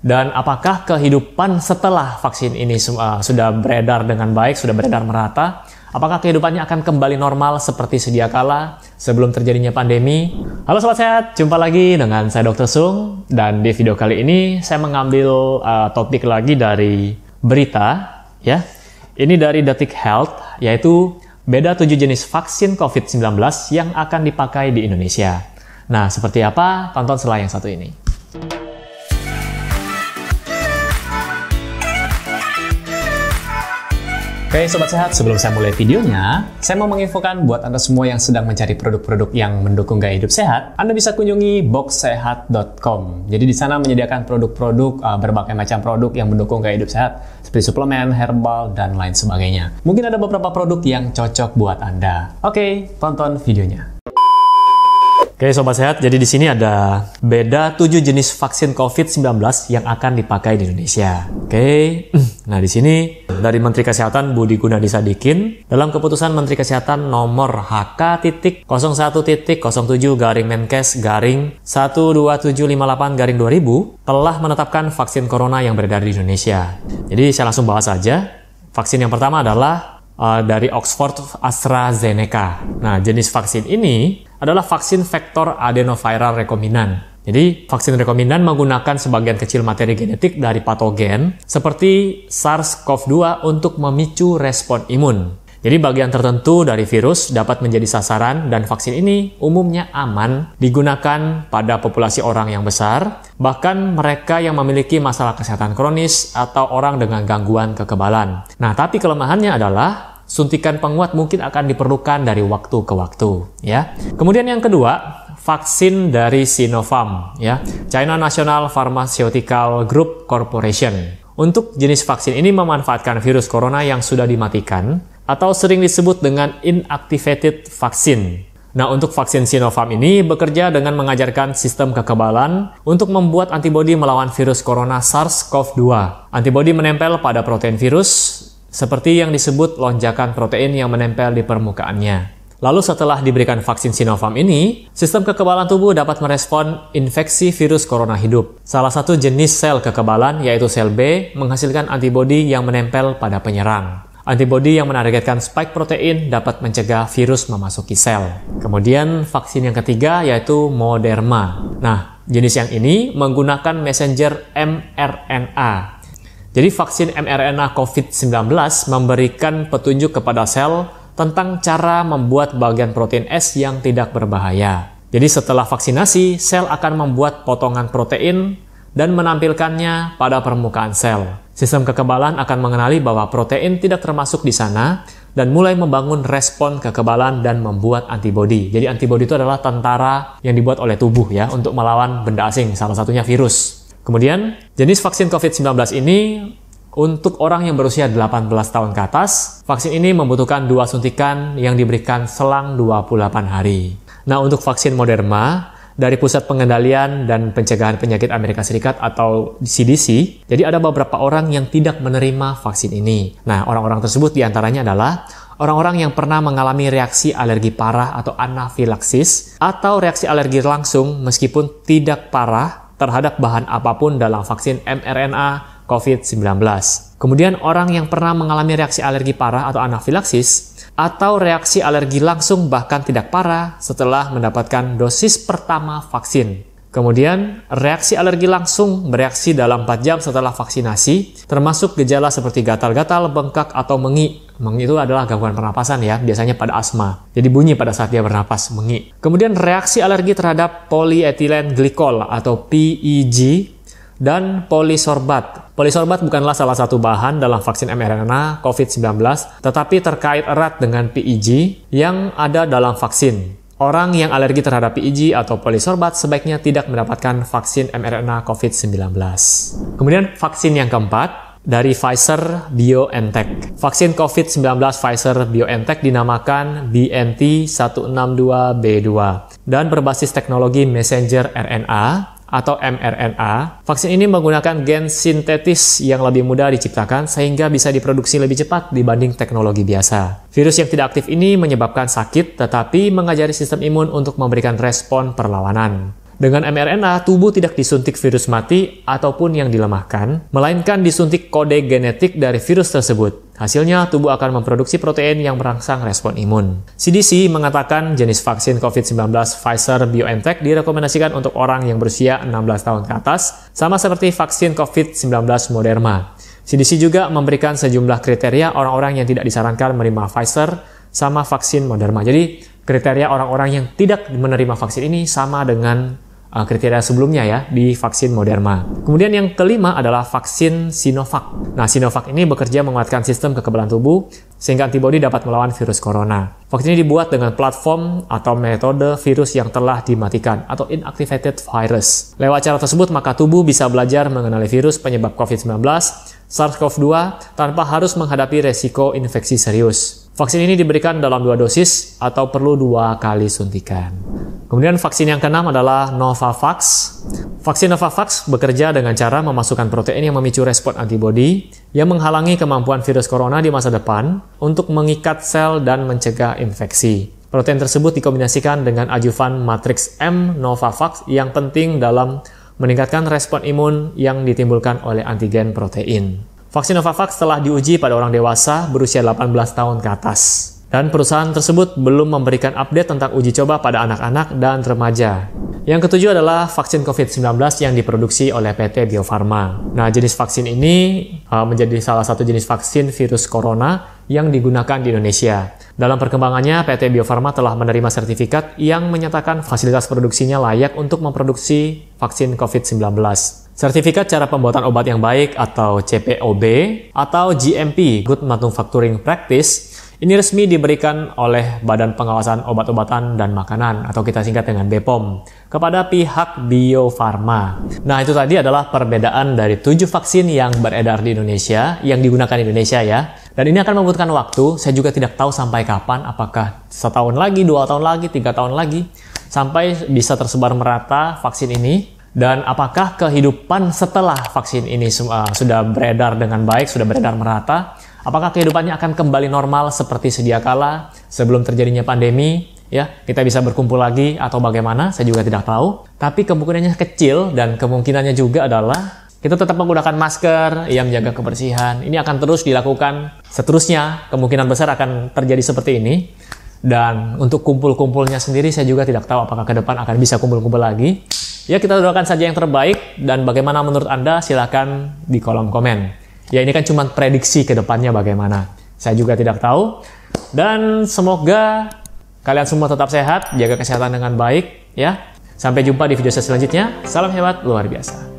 Dan apakah kehidupan setelah vaksin ini uh, sudah beredar dengan baik, sudah beredar merata? Apakah kehidupannya akan kembali normal seperti sedia kala sebelum terjadinya pandemi? Halo Sobat Sehat, jumpa lagi dengan saya Dr. Sung. Dan di video kali ini saya mengambil uh, topik lagi dari berita, ya. Ini dari Detik Health, yaitu beda 7 jenis vaksin COVID-19 yang akan dipakai di Indonesia. Nah, seperti apa? Tonton setelah yang satu ini. Oke Sobat Sehat, sebelum saya mulai videonya, saya mau menginfokan buat Anda semua yang sedang mencari produk-produk yang mendukung gaya hidup sehat, Anda bisa kunjungi boxsehat.com. Jadi di sana menyediakan produk-produk, uh, berbagai macam produk yang mendukung gaya hidup sehat, seperti suplemen, herbal, dan lain sebagainya. Mungkin ada beberapa produk yang cocok buat Anda. Oke, tonton videonya. Oke Sobat Sehat, jadi di sini ada beda 7 jenis vaksin COVID-19 yang akan dipakai di Indonesia. Oke, nah di sini dari Menteri Kesehatan Budi Gunadi Sadikin dalam keputusan Menteri Kesehatan nomor HK.01.07 garing Menkes garing 12758 garing 2000 telah menetapkan vaksin corona yang beredar di Indonesia. Jadi saya langsung bahas saja. Vaksin yang pertama adalah uh, dari Oxford AstraZeneca. Nah, jenis vaksin ini adalah vaksin vektor adenoviral rekombinan. Jadi, vaksin rekombinan menggunakan sebagian kecil materi genetik dari patogen seperti SARS-CoV-2 untuk memicu respon imun. Jadi bagian tertentu dari virus dapat menjadi sasaran dan vaksin ini umumnya aman digunakan pada populasi orang yang besar, bahkan mereka yang memiliki masalah kesehatan kronis atau orang dengan gangguan kekebalan. Nah, tapi kelemahannya adalah suntikan penguat mungkin akan diperlukan dari waktu ke waktu ya. Kemudian yang kedua, vaksin dari Sinopharm ya, China National Pharmaceutical Group Corporation. Untuk jenis vaksin ini memanfaatkan virus corona yang sudah dimatikan atau sering disebut dengan inactivated vaksin. Nah, untuk vaksin Sinopharm ini bekerja dengan mengajarkan sistem kekebalan untuk membuat antibodi melawan virus corona SARS-CoV-2. Antibodi menempel pada protein virus seperti yang disebut lonjakan protein yang menempel di permukaannya. Lalu setelah diberikan vaksin Sinopharm ini, sistem kekebalan tubuh dapat merespon infeksi virus corona hidup. Salah satu jenis sel kekebalan, yaitu sel B, menghasilkan antibodi yang menempel pada penyerang. Antibodi yang menargetkan spike protein dapat mencegah virus memasuki sel. Kemudian vaksin yang ketiga yaitu Moderna. Nah, jenis yang ini menggunakan messenger mRNA jadi vaksin mRNA COVID-19 memberikan petunjuk kepada sel tentang cara membuat bagian protein S yang tidak berbahaya. Jadi setelah vaksinasi, sel akan membuat potongan protein dan menampilkannya pada permukaan sel. Sistem kekebalan akan mengenali bahwa protein tidak termasuk di sana dan mulai membangun respon kekebalan dan membuat antibodi. Jadi antibodi itu adalah tentara yang dibuat oleh tubuh ya untuk melawan benda asing, salah satunya virus. Kemudian, jenis vaksin COVID-19 ini untuk orang yang berusia 18 tahun ke atas, vaksin ini membutuhkan dua suntikan yang diberikan selang 28 hari. Nah, untuk vaksin Moderna, dari Pusat Pengendalian dan Pencegahan Penyakit Amerika Serikat atau CDC, jadi ada beberapa orang yang tidak menerima vaksin ini. Nah, orang-orang tersebut di antaranya adalah orang-orang yang pernah mengalami reaksi alergi parah atau anafilaksis, atau reaksi alergi langsung meskipun tidak parah terhadap bahan apa pun dalam vaksin mRNA COVID-19. Kemudian orang yang pernah mengalami reaksi alergi parah atau anafilaksis atau reaksi alergi langsung bahkan tidak parah setelah mendapatkan dosis pertama vaksin. Kemudian, reaksi alergi langsung bereaksi dalam 4 jam setelah vaksinasi, termasuk gejala seperti gatal-gatal, bengkak, atau mengi. Mengi itu adalah gangguan pernapasan ya, biasanya pada asma. Jadi bunyi pada saat dia bernapas, mengi. Kemudian reaksi alergi terhadap polyethylene glycol atau PEG dan polisorbat. Polisorbat bukanlah salah satu bahan dalam vaksin mRNA COVID-19, tetapi terkait erat dengan PEG yang ada dalam vaksin. Orang yang alergi terhadap PEG atau polisorbat sebaiknya tidak mendapatkan vaksin mRNA COVID-19. Kemudian vaksin yang keempat, dari Pfizer BioNTech. Vaksin COVID-19 Pfizer BioNTech dinamakan BNT162B2 dan berbasis teknologi messenger RNA atau mRNA. Vaksin ini menggunakan gen sintetis yang lebih mudah diciptakan sehingga bisa diproduksi lebih cepat dibanding teknologi biasa. Virus yang tidak aktif ini menyebabkan sakit tetapi mengajari sistem imun untuk memberikan respon perlawanan. Dengan mRNA, tubuh tidak disuntik virus mati ataupun yang dilemahkan, melainkan disuntik kode genetik dari virus tersebut. Hasilnya, tubuh akan memproduksi protein yang merangsang respon imun. CDC mengatakan jenis vaksin COVID-19 Pfizer-BioNTech direkomendasikan untuk orang yang berusia 16 tahun ke atas, sama seperti vaksin COVID-19 Moderna. CDC juga memberikan sejumlah kriteria orang-orang yang tidak disarankan menerima Pfizer sama vaksin Moderna. Jadi, kriteria orang-orang yang tidak menerima vaksin ini sama dengan uh, kriteria sebelumnya ya di vaksin Moderna. Kemudian yang kelima adalah vaksin Sinovac. Nah, Sinovac ini bekerja menguatkan sistem kekebalan tubuh sehingga antibodi dapat melawan virus corona. Vaksin ini dibuat dengan platform atau metode virus yang telah dimatikan atau inactivated virus. Lewat cara tersebut, maka tubuh bisa belajar mengenali virus penyebab COVID-19, SARS-CoV-2 tanpa harus menghadapi resiko infeksi serius. Vaksin ini diberikan dalam dua dosis atau perlu dua kali suntikan. Kemudian vaksin yang keenam adalah Novavax. Vaksin Novavax bekerja dengan cara memasukkan protein yang memicu respon antibodi yang menghalangi kemampuan virus corona di masa depan untuk mengikat sel dan mencegah infeksi. Protein tersebut dikombinasikan dengan ajuvan matriks M Novavax yang penting dalam meningkatkan respon imun yang ditimbulkan oleh antigen protein. Vaksin Novavax telah diuji pada orang dewasa berusia 18 tahun ke atas. Dan perusahaan tersebut belum memberikan update tentang uji coba pada anak-anak dan remaja. Yang ketujuh adalah vaksin COVID-19 yang diproduksi oleh PT Bio Farma. Nah, jenis vaksin ini uh, menjadi salah satu jenis vaksin virus corona yang digunakan di Indonesia. Dalam perkembangannya, PT Bio Farma telah menerima sertifikat yang menyatakan fasilitas produksinya layak untuk memproduksi vaksin COVID-19. Sertifikat cara pembuatan obat yang baik atau CPOB atau GMP Good Manufacturing Practice ini resmi diberikan oleh Badan Pengawasan Obat-obatan dan Makanan atau kita singkat dengan BPOM kepada pihak Bio Farma. Nah, itu tadi adalah perbedaan dari tujuh vaksin yang beredar di Indonesia, yang digunakan di Indonesia ya. Dan ini akan membutuhkan waktu, saya juga tidak tahu sampai kapan, apakah setahun lagi, dua tahun lagi, tiga tahun lagi, sampai bisa tersebar merata vaksin ini dan apakah kehidupan setelah vaksin ini uh, sudah beredar dengan baik, sudah beredar merata? Apakah kehidupannya akan kembali normal seperti sedia kala sebelum terjadinya pandemi? Ya, kita bisa berkumpul lagi atau bagaimana? Saya juga tidak tahu. Tapi kemungkinannya kecil dan kemungkinannya juga adalah kita tetap menggunakan masker yang menjaga kebersihan. Ini akan terus dilakukan seterusnya. Kemungkinan besar akan terjadi seperti ini. Dan untuk kumpul-kumpulnya sendiri saya juga tidak tahu apakah ke depan akan bisa kumpul-kumpul lagi. Ya kita doakan saja yang terbaik dan bagaimana menurut Anda silahkan di kolom komen. Ya ini kan cuma prediksi ke depannya bagaimana. Saya juga tidak tahu. Dan semoga kalian semua tetap sehat, jaga kesehatan dengan baik ya. Sampai jumpa di video selanjutnya. Salam hebat luar biasa.